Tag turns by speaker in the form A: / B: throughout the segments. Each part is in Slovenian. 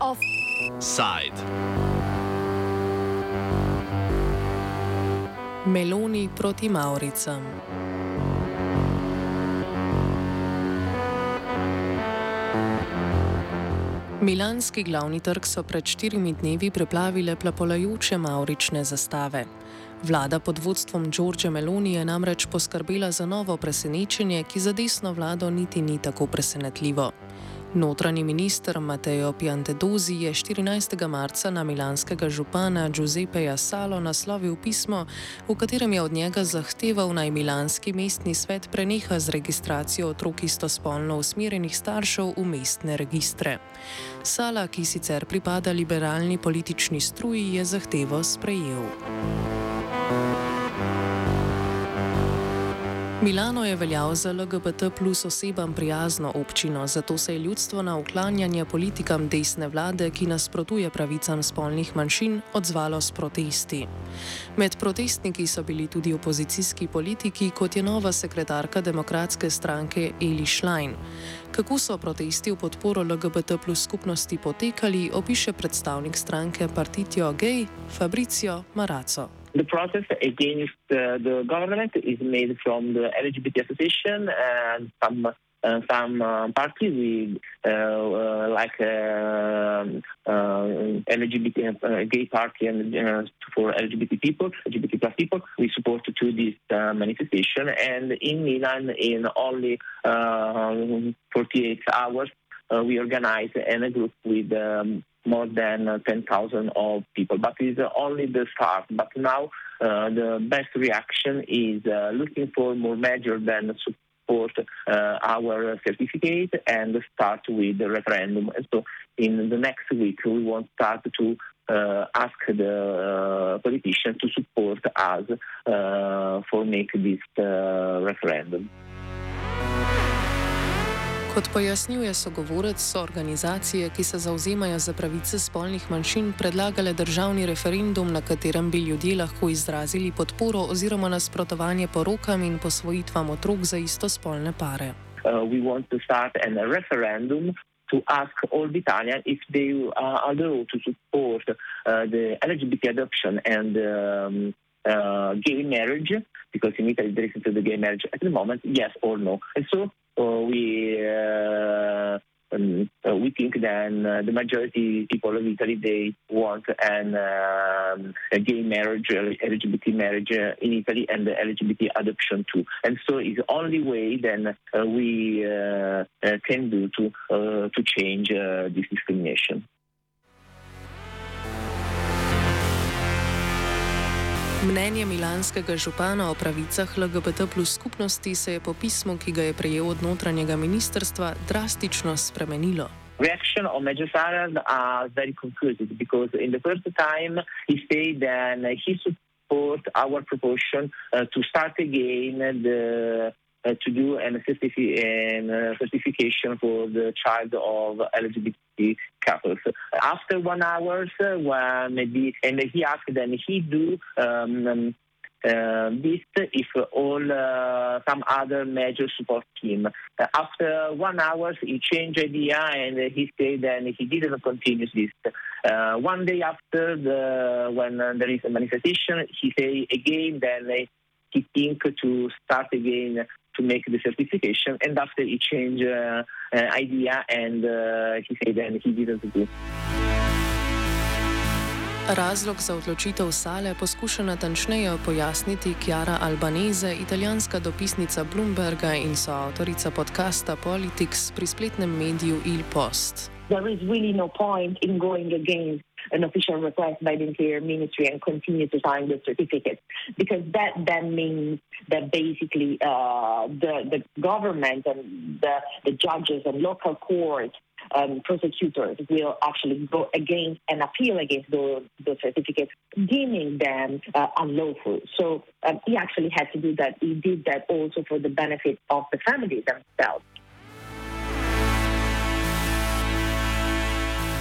A: Offside.
B: Meloni proti Mauricam. Milanski glavni trg so pred štirimi dnevi preplavile plapolajoče maurične zastave. Vlada pod vodstvom Đorđe Meloni je namreč poskrbela za novo presenečenje, ki za desno vlado niti ni tako presenetljivo. Notranji minister Mateo Piantedozi je 14. marca na milanskega župana Giuseppeja Salo naslovil pismo, v katerem je od njega zahteval naj milanski mestni svet preneha z registracijo otrok istospolno usmerjenih staršev v mestne registre. Sala, ki sicer pripada liberalni politični struji, je zahtevo sprejel. Milano je veljal za LGBT plus osebam prijazno občino, zato se je ljudstvo na uklanjanje politikam desne vlade, ki nasprotuje pravicam spolnih manjšin, odzvalo s protesti. Med protestniki so bili tudi opozicijski politiki, kot je nova sekretarka demokratske stranke Eli Schlein. Kako so protesti v podporo LGBT plus skupnosti potekali, opiše predstavnik stranke Partitio Gay Fabricio Maraco.
C: The protest against uh, the government is made from the LGBT association and some uh, some uh, parties we uh, uh, like uh, LGBT gay party and for LGBT people, LGBT plus people, we support to this manifestation. And in Milan, in only 48 hours, we organized in a group with. Um, more than uh, 10,000 of people. But it's only the start. But now uh, the best reaction is uh, looking for more measures than support uh, our certificate and start with the referendum. So in the next week, we want start to uh, ask the uh, politicians to support us for make this referendum.
B: Kot pojasnjuje sogovorec, so organizacije, ki se zauzemajo za pravice spolnih manjšin, predlagale državni referendum, na katerem bi ljudje lahko izrazili podporo oziroma nasprotovanje porokam in posvojitvam otrok za istospolne pare.
C: Uh, To ask all the Italians if they uh, are to support uh, the LGBT adoption and um, uh, gay marriage, because in Italy there isn't the gay marriage at the moment, yes or no. And so we uh, um, uh, we think that uh, the majority people of Italy they want an um, a gay marriage, LGBT marriage in Italy, and the LGBT adoption too. And so it's the only way then we can do to to change this discrimination.
B: Mnenje milanskega župana o pravicah LGBT plus skupnosti se je po pismu, ki ga je prejel od notranjega ministrstva, drastično spremenilo.
C: Reaction on Major Sarah are very confused because in the first time he said that he support our proposition uh, to start again the to do an a uh, certification for the child of LGBT couples. After one hour, uh, when maybe, and he asked them, he do um, uh, this if all uh, some other measures support him. Uh, after one hour, he changed idea and he said that he didn't continue this. one day after the when there is a manifestation, he say again then he think to start again to make the certification. And after he changed uh, uh, idea and uh, he said then he didn't do.
B: Razlog za odločitev Sale poskuša natančneje pojasniti Chiara Albanese, italijanska dopisnica Bloomberga in soavtorica podcasta Politics pri spletnem mediju Il Post.
D: There is really no point in going against an official request by the Interior Ministry and continue to sign the certificate, because that then means that basically uh, the the government and the, the judges and local courts um, prosecutors will actually go against and appeal against those, those certificates, deeming them uh, unlawful. So um, he actually had to do that. He did that also for the benefit of the families themselves.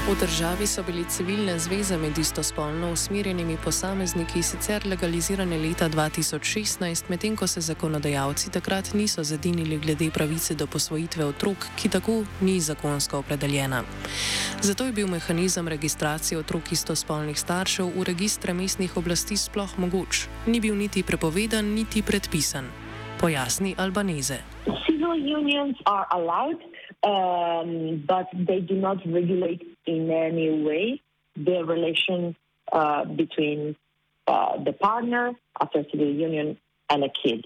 B: V državi so bili civilne zveze med istospolno usmerjenimi posamezniki sicer legalizirane leta 2016, medtem ko se zakonodajalci takrat niso zedinili glede pravice do posvojitve otrok, ki tako ni zakonsko opredeljena. Zato je bil mehanizem registracije otrok istospolnih staršev v registre mestnih oblasti sploh mogoč. Ni bil niti prepovedan, niti predpisan. Pojasni Albaneze.
D: Civil unions are allowed, um, but they do not regulate in any way the relation uh, between uh, the partner after civil union and a kid.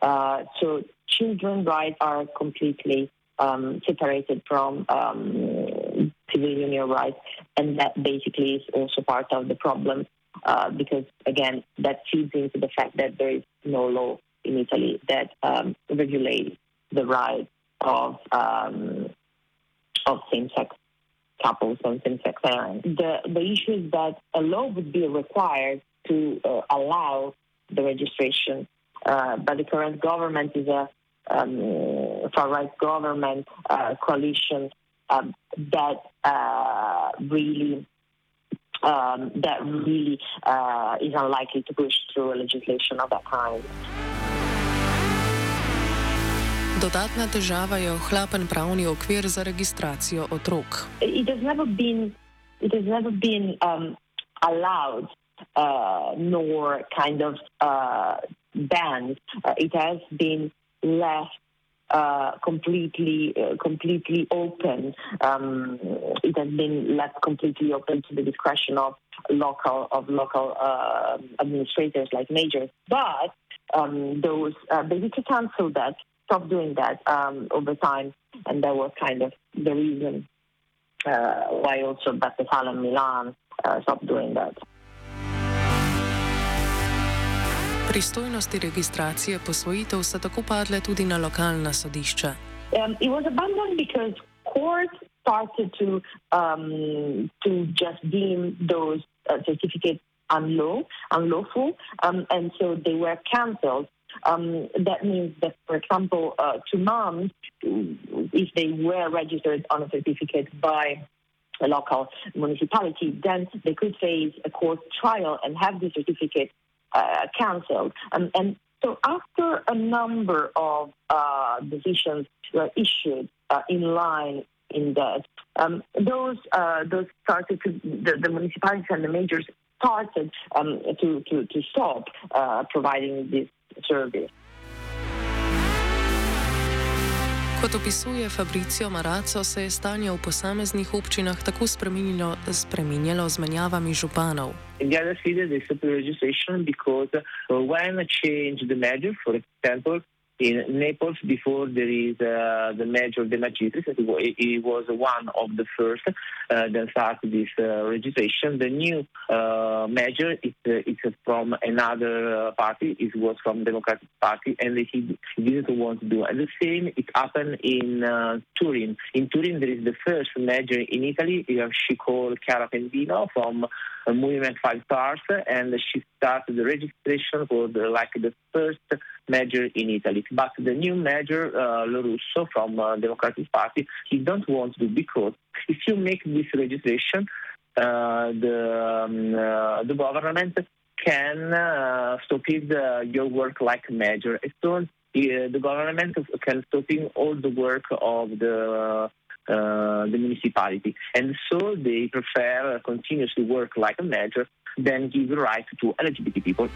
D: Uh, so children rights are completely um, separated from um, civil union rights, and that basically is also part of the problem uh, because again that feeds into the fact that there is no law in Italy that um, regulates the rights of um, of same-sex couples and same-sex parents. The, the issue is that a law would be required to uh, allow the registration, uh, but the current government is a um, far-right government uh, coalition um, that uh, really um, that really uh, is unlikely to push through a legislation of that kind.
B: Dodatna težava je ohlapen pravni okvir za registracijo otrok.
D: It has never been, it has never been um, allowed, uh, nor kind of uh, banned. Uh, it has been left uh, completely, uh, completely open. Um, it has been left completely open to the discretion of local of local uh, administrators like majors. But um, those uh, basically cancelled that stopped doing that um, over time, and that was kind of the reason uh, why also Battefal and Milan uh, stopped doing that.
B: Pristojnosti registracije posvojitev so tako padle tudi na lokalna sodišča.
D: Um, it was abandoned because courts started to um, to just deem those uh, certificates unlaw, unlawful, um, and so they were cancelled. Um, that means that, for example, uh, to moms, if they were registered on a certificate by a local municipality, then they could face a court trial and have the certificate uh, cancelled. Um, and so, after a number of uh, decisions were issued uh, in line in that, um, those uh, those started to the, the municipalities and the majors started um, to, to, to stop uh, providing this service.
B: Kot opisuje Fabricio Maraco, se je stanje v posameznih občinah tako spremenilo, spremenilo z menjavami županov.
C: The other city is the registration because uh, when change the measure, for example, in Naples before there is uh, the major De Magistris. It was one of the first uh, that started this uh, registration. The new uh, major is it's from another uh, party. It was from Democratic Party, and he, didn't want to do. And the same it happened in uh, Turin. In Turin, there is the first major in Italy. She called Chiara Pendino from Movement Five Stars, and she started the registration for the, like the first major in Italy. But the new major, uh, Lorusso from uh, Democratic Party, he don't want to because if you make this registration, uh, the um, uh, the government can uh, stop it, uh, your work like major. So the government can stop all the work of the uh, the municipality. And so they prefer continuously work like a major than give the right to LGBT people.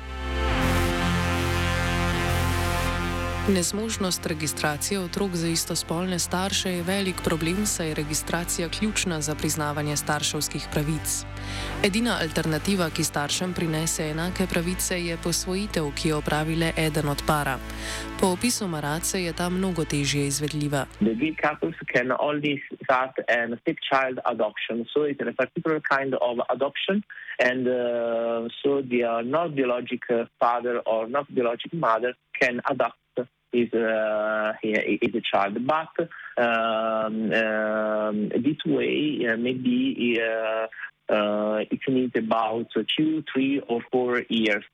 B: Nezmožnost registracije otrok za istospolne starše je velik problem, saj je registracija ključna za priznavanje starševskih pravic. Edina alternativa, ki staršem prinese enake pravice, je posvojitev, ki jo opravi le eden od para. Po opisu Marace je ta mnogo težje izvedljiva.
C: And uh, so the uh, not biological father or not biological mother can adopt is uh, is a child. But um, um, this way, uh, maybe uh, uh, it needs about two, three, or four years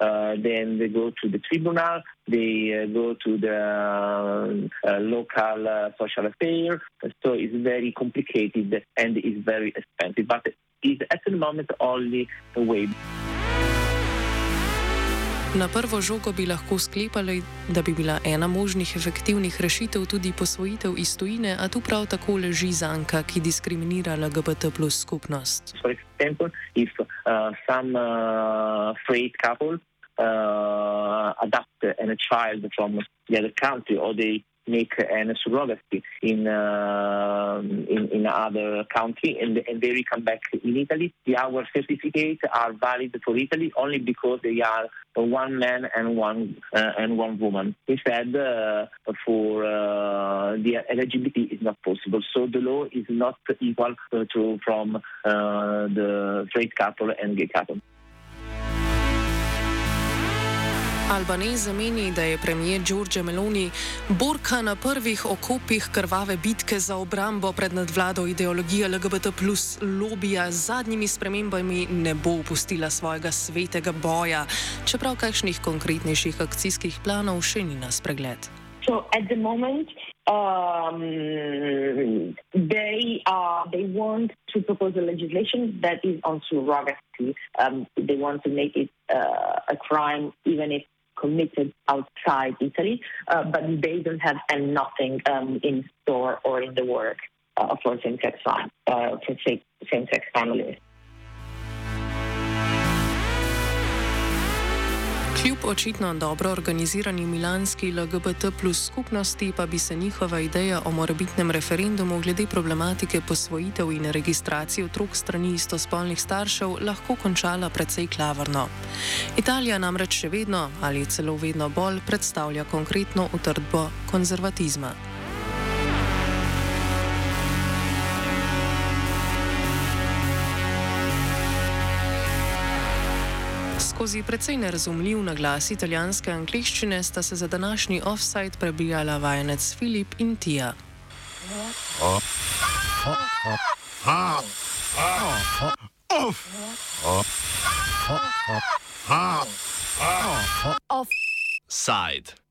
C: uh, then they go to the tribunal, they uh, go to the local social affair. So it's very complicated and it's very expensive, but it's at the moment only a way.
B: Na prvo žogo bi lahko sklepali, da bi bila ena možnih efektivnih rešitev tudi posvojitev iz tujine, a tu prav tako leži zanka, ki diskriminira LGBT plus skupnost.
C: For example, if uh, some uh, straight couple uh, adopt a child from the other country or they make an surrogacy in, uh, in, in other country and, and they come back in Italy. The our certificates are valid for Italy only because they are one man and one uh, and one woman. Instead, uh, for uh, the LGBT is not possible. So the law is not equal to from uh, the straight couple and gay couple.
B: Albanese meni, da je premijer Giorgio Meloni borka na prvih okopih krvave bitke za obrambo pred nadvlado ideologije LGBT plus lobija z zadnjimi spremembami ne bo upustila svojega svetega boja, čeprav kakšnih konkretnejših akcijskih planov še ni na spregled.
D: So at the moment, um, they uh, they want to propose a legislation that is on surrogacy. Um, they want to make it uh, a crime, even if committed outside Italy, uh, but they don't have nothing um, in store or in the work uh, for same-sex uh, for same-sex families.
B: Kljub očitno dobro organizirani milanski LGBT plus skupnosti pa bi se njihova ideja o morebitnem referendumu glede problematike posvojitev in registracije otrok strani istospolnih staršev lahko končala precej klavrno. Italija namreč še vedno ali celo vedno bolj predstavlja konkretno utrdbo konzervatizma. Skozi precej nerazumljiv naglas italijanske angliščine sta se za današnji offside prebijala vajenec Filip in Tija.
A: Offside.